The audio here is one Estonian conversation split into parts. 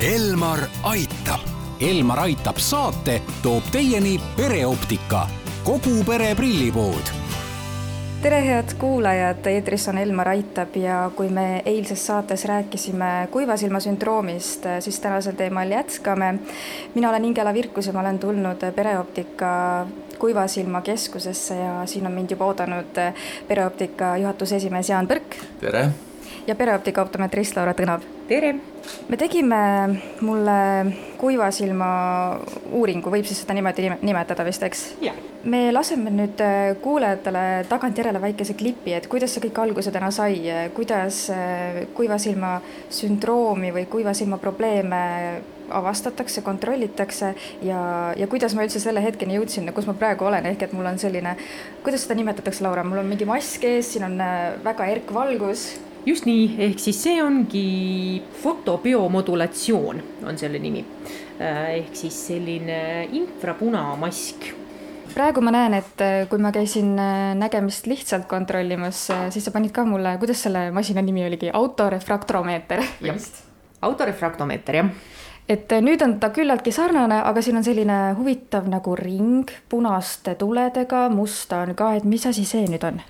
Elmar aitab. Elmar aitab saate toob teieni pereoptika, kogu pere prillipood tere, head kuulajad, eetris on Elmar Aitab ja kui me eilses saates rääkisime kuivasilma sündroomist, siis tänasel teemal jätkame. mina olen Ingela Virkus ja ma olen tulnud pereoptika kuivasilma keskusesse ja siin on mind juba oodanud pereoptika juhatuse esimees Jaan Põrk. tere! Ja pereoptika optometrist Laura Tõnav. tere! me tegime mulle kuiva silma uuringu, võib siis seda niimoodi nimetada vist, eks? me laseme nüüd äh, kuulajatele tagantjärele väikese klipi, et kuidas see kõik alguse täna sai, kuidas äh, kuiva silma sündroomi või kuiva silma probleeme avastatakse, kontrollitakse ja, ja kuidas ma üldse selle hetkeni jõudsin, kus ma praegu olen, ehk et mul on selline, kuidas seda nimetatakse, Laura, mul on mingi mask ees, siin on äh, väga erkvalgus just nii, ehk siis see ongi fotobiomodulatsioon on selle nimi. Äh, ehk siis selline infrapunamask praegu ma näen, et äh, kui ma käisin äh, nägemist lihtsalt kontrollimas, siis sa panid ka mulle, kuidas selle masina nimi oligi, autorefraktromeeter. just, autorefraktomeeter jah et nüüd on ta küllaltki sarnane, aga siin on selline huvitav nagu ring punaste tuledega, musta on ka, et mis asi see nüüd on?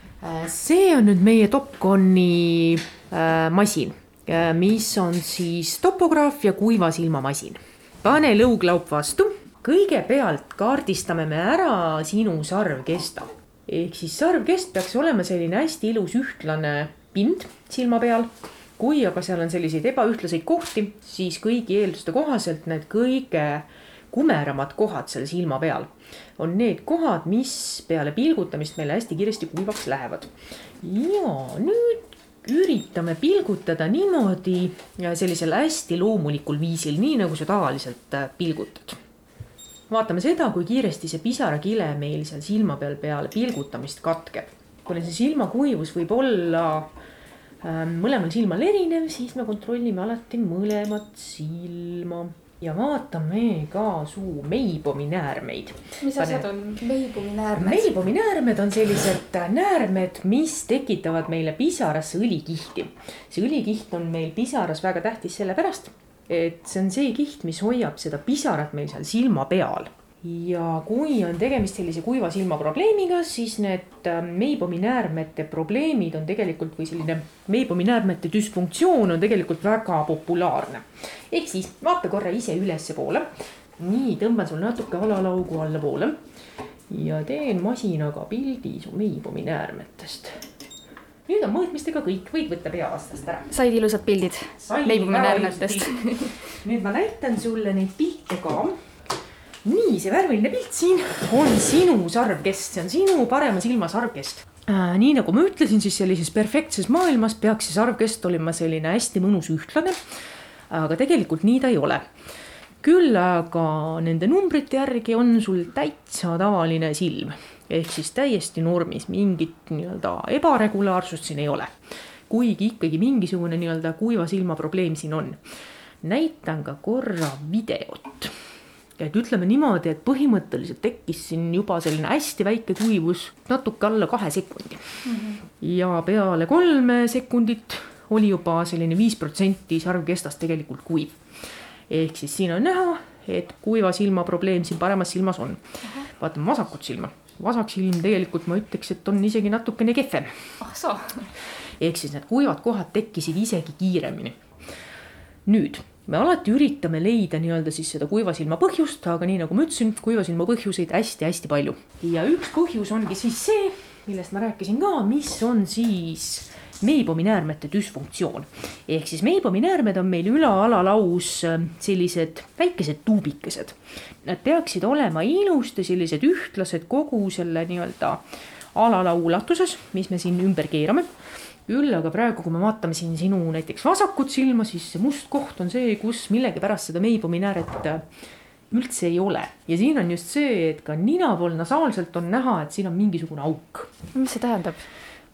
See on nüüd meie Topconi äh, masin, äh, mis on siis topograaf ja kuiva silmamasin. pane lõuglaup vastu, kõigepealt kaardistame me ära sinu sarvkesta. ehk siis sarvkest peaks olema selline hästi ilus ühtlane pind silma peal. kui aga seal on selliseid ebaühtlaseid kohti, siis kõigi eelduste kohaselt need kõige kumeramad kohad seal silma peal on need kohad, mis peale pilgutamist meile hästi kiiresti kuivaks lähevad. ja nüüd üritame pilgutada niimoodi sellisel hästi loomulikul viisil, nii nagu sa tavaliselt äh, pilgutad. vaatame seda, kui kiiresti see pisarakile meil seal silma peal peale pilgutamist katkeb. kuna see silmakuivus võib olla äh, mõlemal silmal erinev, siis me kontrollime alati mõlemat silma ja vaatame ka suu meibomi näärmeid. mis asjad on meibomi näärmed? meibomi näärmed on sellised näärmed, mis tekitavad meile pisarasse õlikihti. see õlikiht on meil pisaras väga tähtis sellepärast, et see on see kiht, mis hoiab seda pisarat meil seal silma peal ja kui on tegemist sellise kuiva silma probleemiga, siis need ähm, meibomi näärmete probleemid on tegelikult või selline meibomi näärmete düsfunktsioon on tegelikult väga populaarne. ehk siis vaata korra ise ülespoole. nii, tõmban sul natuke alalaugu allapoole ja teen masinaga pildi su meibomi näärmetest nüüd on mõõtmistega kõik, võid võtta peavastast ära. said ilusad pildid nüüd ma näitan sulle neid pilte ka nii, see värviline pilt siin on sinu sarvkest, see on sinu parema silma sarvkest äh,. nii nagu ma ütlesin, siis sellises perfektses maailmas peaks see sarvkest olema selline hästi mõnus ühtlane. aga tegelikult nii ta ei ole. küll aga nende numbrite järgi on sul täitsa tavaline silm ehk siis täiesti normis, mingit nii-öelda ebaregulaarsust siin ei ole. kuigi ikkagi mingisugune nii-öelda kuiva silma probleem siin on. näitan ka korra videot et ütleme niimoodi, et põhimõtteliselt tekkis siin juba selline hästi väike kuivus natuke alla kahe sekundi mm. -hmm. ja peale kolme sekundit oli juba selline viis protsenti sarvkestast tegelikult kuiv. ehk siis siin on näha, et kuiva silma probleem siin paremas silmas on. vaatame vasakut silma, vasak silm tegelikult ma ütleks, et on isegi natukene kehvem. ah soo. ehk siis need kuivad kohad tekkisid isegi kiiremini. nüüd me alati üritame leida nii-öelda siis seda kuiva silma põhjust, aga nii nagu ma ütlesin, kuiva silma põhjuseid hästi-hästi palju. ja üks põhjus ongi siis see, millest ma rääkisin ka, mis on siis meibomi näärmete düsfunktsioon. ehk siis meibomi näärmed on meil üla-alalaus äh, sellised väikesed tuubikesed. Nad peaksid olema ilusti sellised ühtlased kogu selle nii-öelda alalau ulatuses, mis me siin ümber keerame küll aga praegu, kui me vaatame siin sinu näiteks vasakut silma, siis see must koht on see, kus millegipärast seda meibominääret äh, üldse ei ole. ja siin on just see, et ka nina pool nasaalselt on näha, et siin on mingisugune auk. mis see tähendab?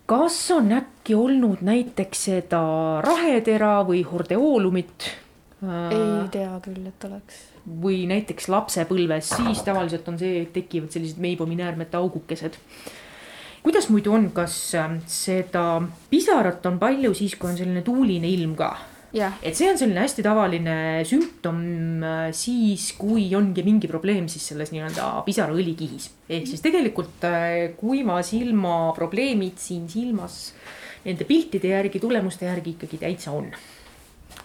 kas on äkki olnud näiteks seda rahetera või hordeoolumit? ei tea küll, et oleks. või näiteks lapsepõlves, siis tavaliselt on see, tekivad sellised meibominäärmete augukesed kuidas muidu on, kas ähm, seda pisarat on palju siis, kui on selline tuuline ilm ka? Jah. et see on selline hästi tavaline sümptom äh, siis, kui ongi mingi probleem siis selles nii-öelda pisaraõlikihis. ehk siis tegelikult äh, kuiva silma probleemid siin silmas nende piltide järgi, tulemuste järgi ikkagi täitsa on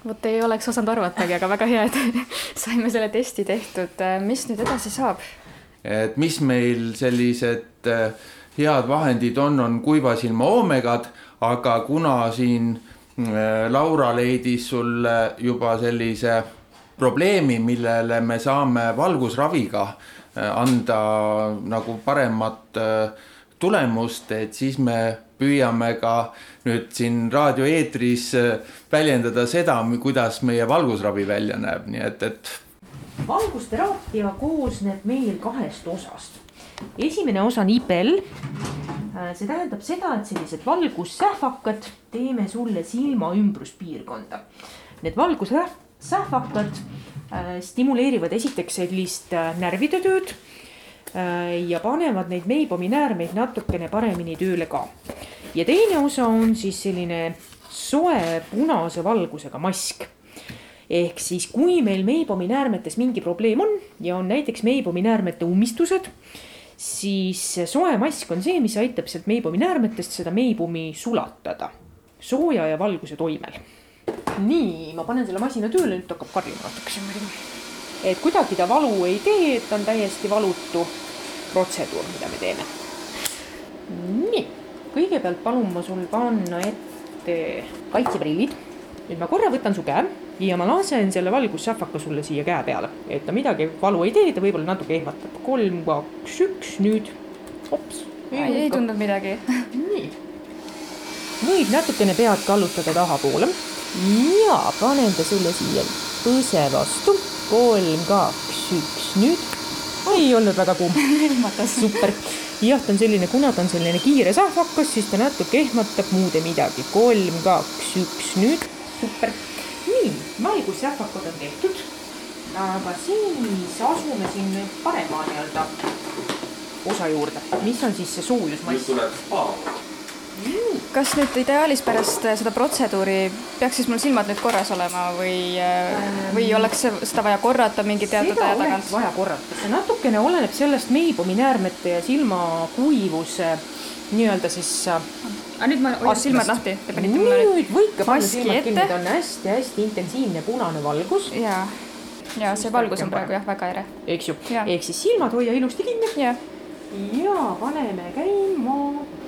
vot ei oleks osanud arvatagi, aga väga hea, et saime selle testi tehtud. mis nüüd edasi saab? et mis meil sellised äh, head vahendid on, on kuivasilma oomegad, aga kuna siin äh, Laura leidis sulle juba sellise probleemi, millele me saame valgusraviga äh, anda nagu paremat tulemust, et siis me püüame ka nüüd siin raadioeetris väljendada seda, kuidas meie valgusravi välja näeb, nii et, et. valgusteraapia koosneb meil kahest osast. Esimene osa on IPL. see tähendab seda, et sellised valgussähvakad teeme sulle silma ümbruspiirkonda. Need valgussähvakad äh, stimuleerivad esiteks sellist äh, närvide tööd äh, ja panevad neid meibomi näärmeid natukene paremini tööle ka ja teine osa on siis selline soe punase valgusega mask. ehk siis, kui meil meibomi näärmetes mingi probleem on ja on näiteks meibomi näärmete ummistused, siis soe mask on see, mis aitab sealt meibomi näärmetest seda meibumi sulatada sooja ja valguse toimel. nii, ma panen selle masina tööle, nüüd hakkab karjuma natukese muidugi. et kuidagi ta valu ei tee, et ta on täiesti valutu protseduur, mida me teeme. nii kõigepealt palun ma sul panna ette kaitseprillid. Nüüd ma korra võtan su käe ja ma lasen selle valgussähvaka sulle siia käe peale, et ta midagi valu ei tee, ta võib-olla natuke ehmatab. kolm, kaks, üks, nüüd hops. ei tundnud midagi. nii. võib natukene pead kallutada tahapoole ja panen ta sulle siia põse vastu. kolm, kaks, üks, nüüd. ei olnud väga kuum. super jah, ta on selline, kuna ta on selline kiire sahvakas, siis ta natuke ehmatab, muud ei midagi. kolm, kaks, üks, nüüd. Super. nii, valgussahvakad on tehtud. aga siis asume siin nüüd parema nii-öelda osa juurde, mis on siis see soojusmass. nüüd tuleb spa kas nüüd ideaalis pärast seda protseduuri peaks siis mul silmad nüüd korras olema või, või oleks seda vaja korrata mingi teatud aja tagant? vaja korrata, see natukene oleneb sellest meibomi näärmete ja silmakuivuse nii-öelda siis. aga nüüd ma hoian silmad lahti, nüüd võite panna silmad kinni, ta on hästi-hästi intensiivne punane valgus. ja, ja see valgus on praegu jah, väga ere. eks ju, ehk siis silmad hoia ilusti kinni. ja paneme käima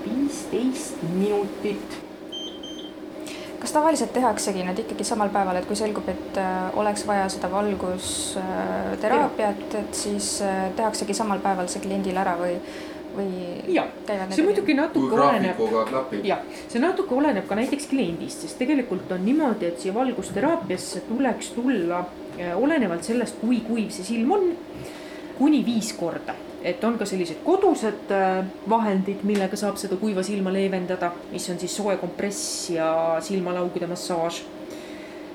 viisteist minutit. kas tavaliselt tehaksegi need ikkagi samal päeval, et kui selgub, et äh, oleks vaja seda valgusteraapiat, et siis äh, tehaksegi samal päeval see kliendil ära või, või? ja, see muidugi natuke oleneb. jah, see natuke oleneb ka näiteks kliendist, sest tegelikult on niimoodi, et siia valgusteraapiasse tuleks tulla äh, olenevalt sellest, kui kuiv see silm on, kuni viis korda et on ka sellised kodused äh, vahendid, millega saab seda kuiva silma leevendada, mis on siis soe kompress ja silmalaugude massaaž.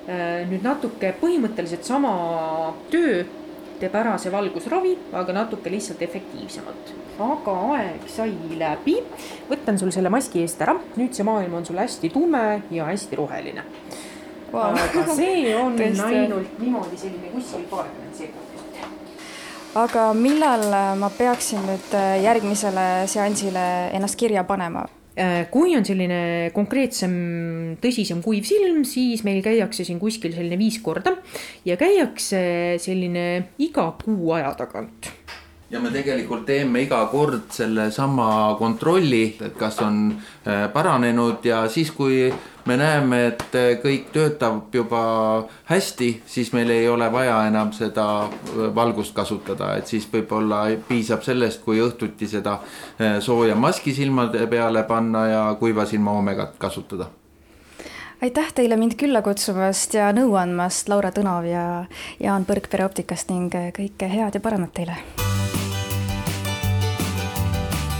Äh, nüüd natuke põhimõtteliselt sama töö teeb ära see valgusravi, aga natuke lihtsalt efektiivsemalt. aga aeg sai läbi, võtan sul selle maski eest ära, nüüd see maailm on sul hästi tume ja hästi roheline. Wow.. aga see on ainult niimoodi selline kuskil paarkümmend sekundit. Aga millal ma peaksin nüüd järgmisele seansile ennast kirja panema? Äh, kui on selline konkreetsem, tõsisem kuiv silm, siis meil käiakse siin kuskil selline viis korda ja käiakse selline iga kuu aja tagant ja me tegelikult teeme iga kord sellesama kontrolli, et kas on paranenud. Ja siis, kui me näeme, et kõik töötab juba hästi, siis meil ei ole vaja enam seda valgust kasutada, et siis võib-olla piisab sellest, kui õhtuti seda sooja maski silmade peale panna ja kuiva silma oomegat kasutada. Aitäh teile mind külla kutsumast ja nõu andmast, Laura Tõnov ja Jaan Põrk Pereoptikast ning kõike head ja paremat teile.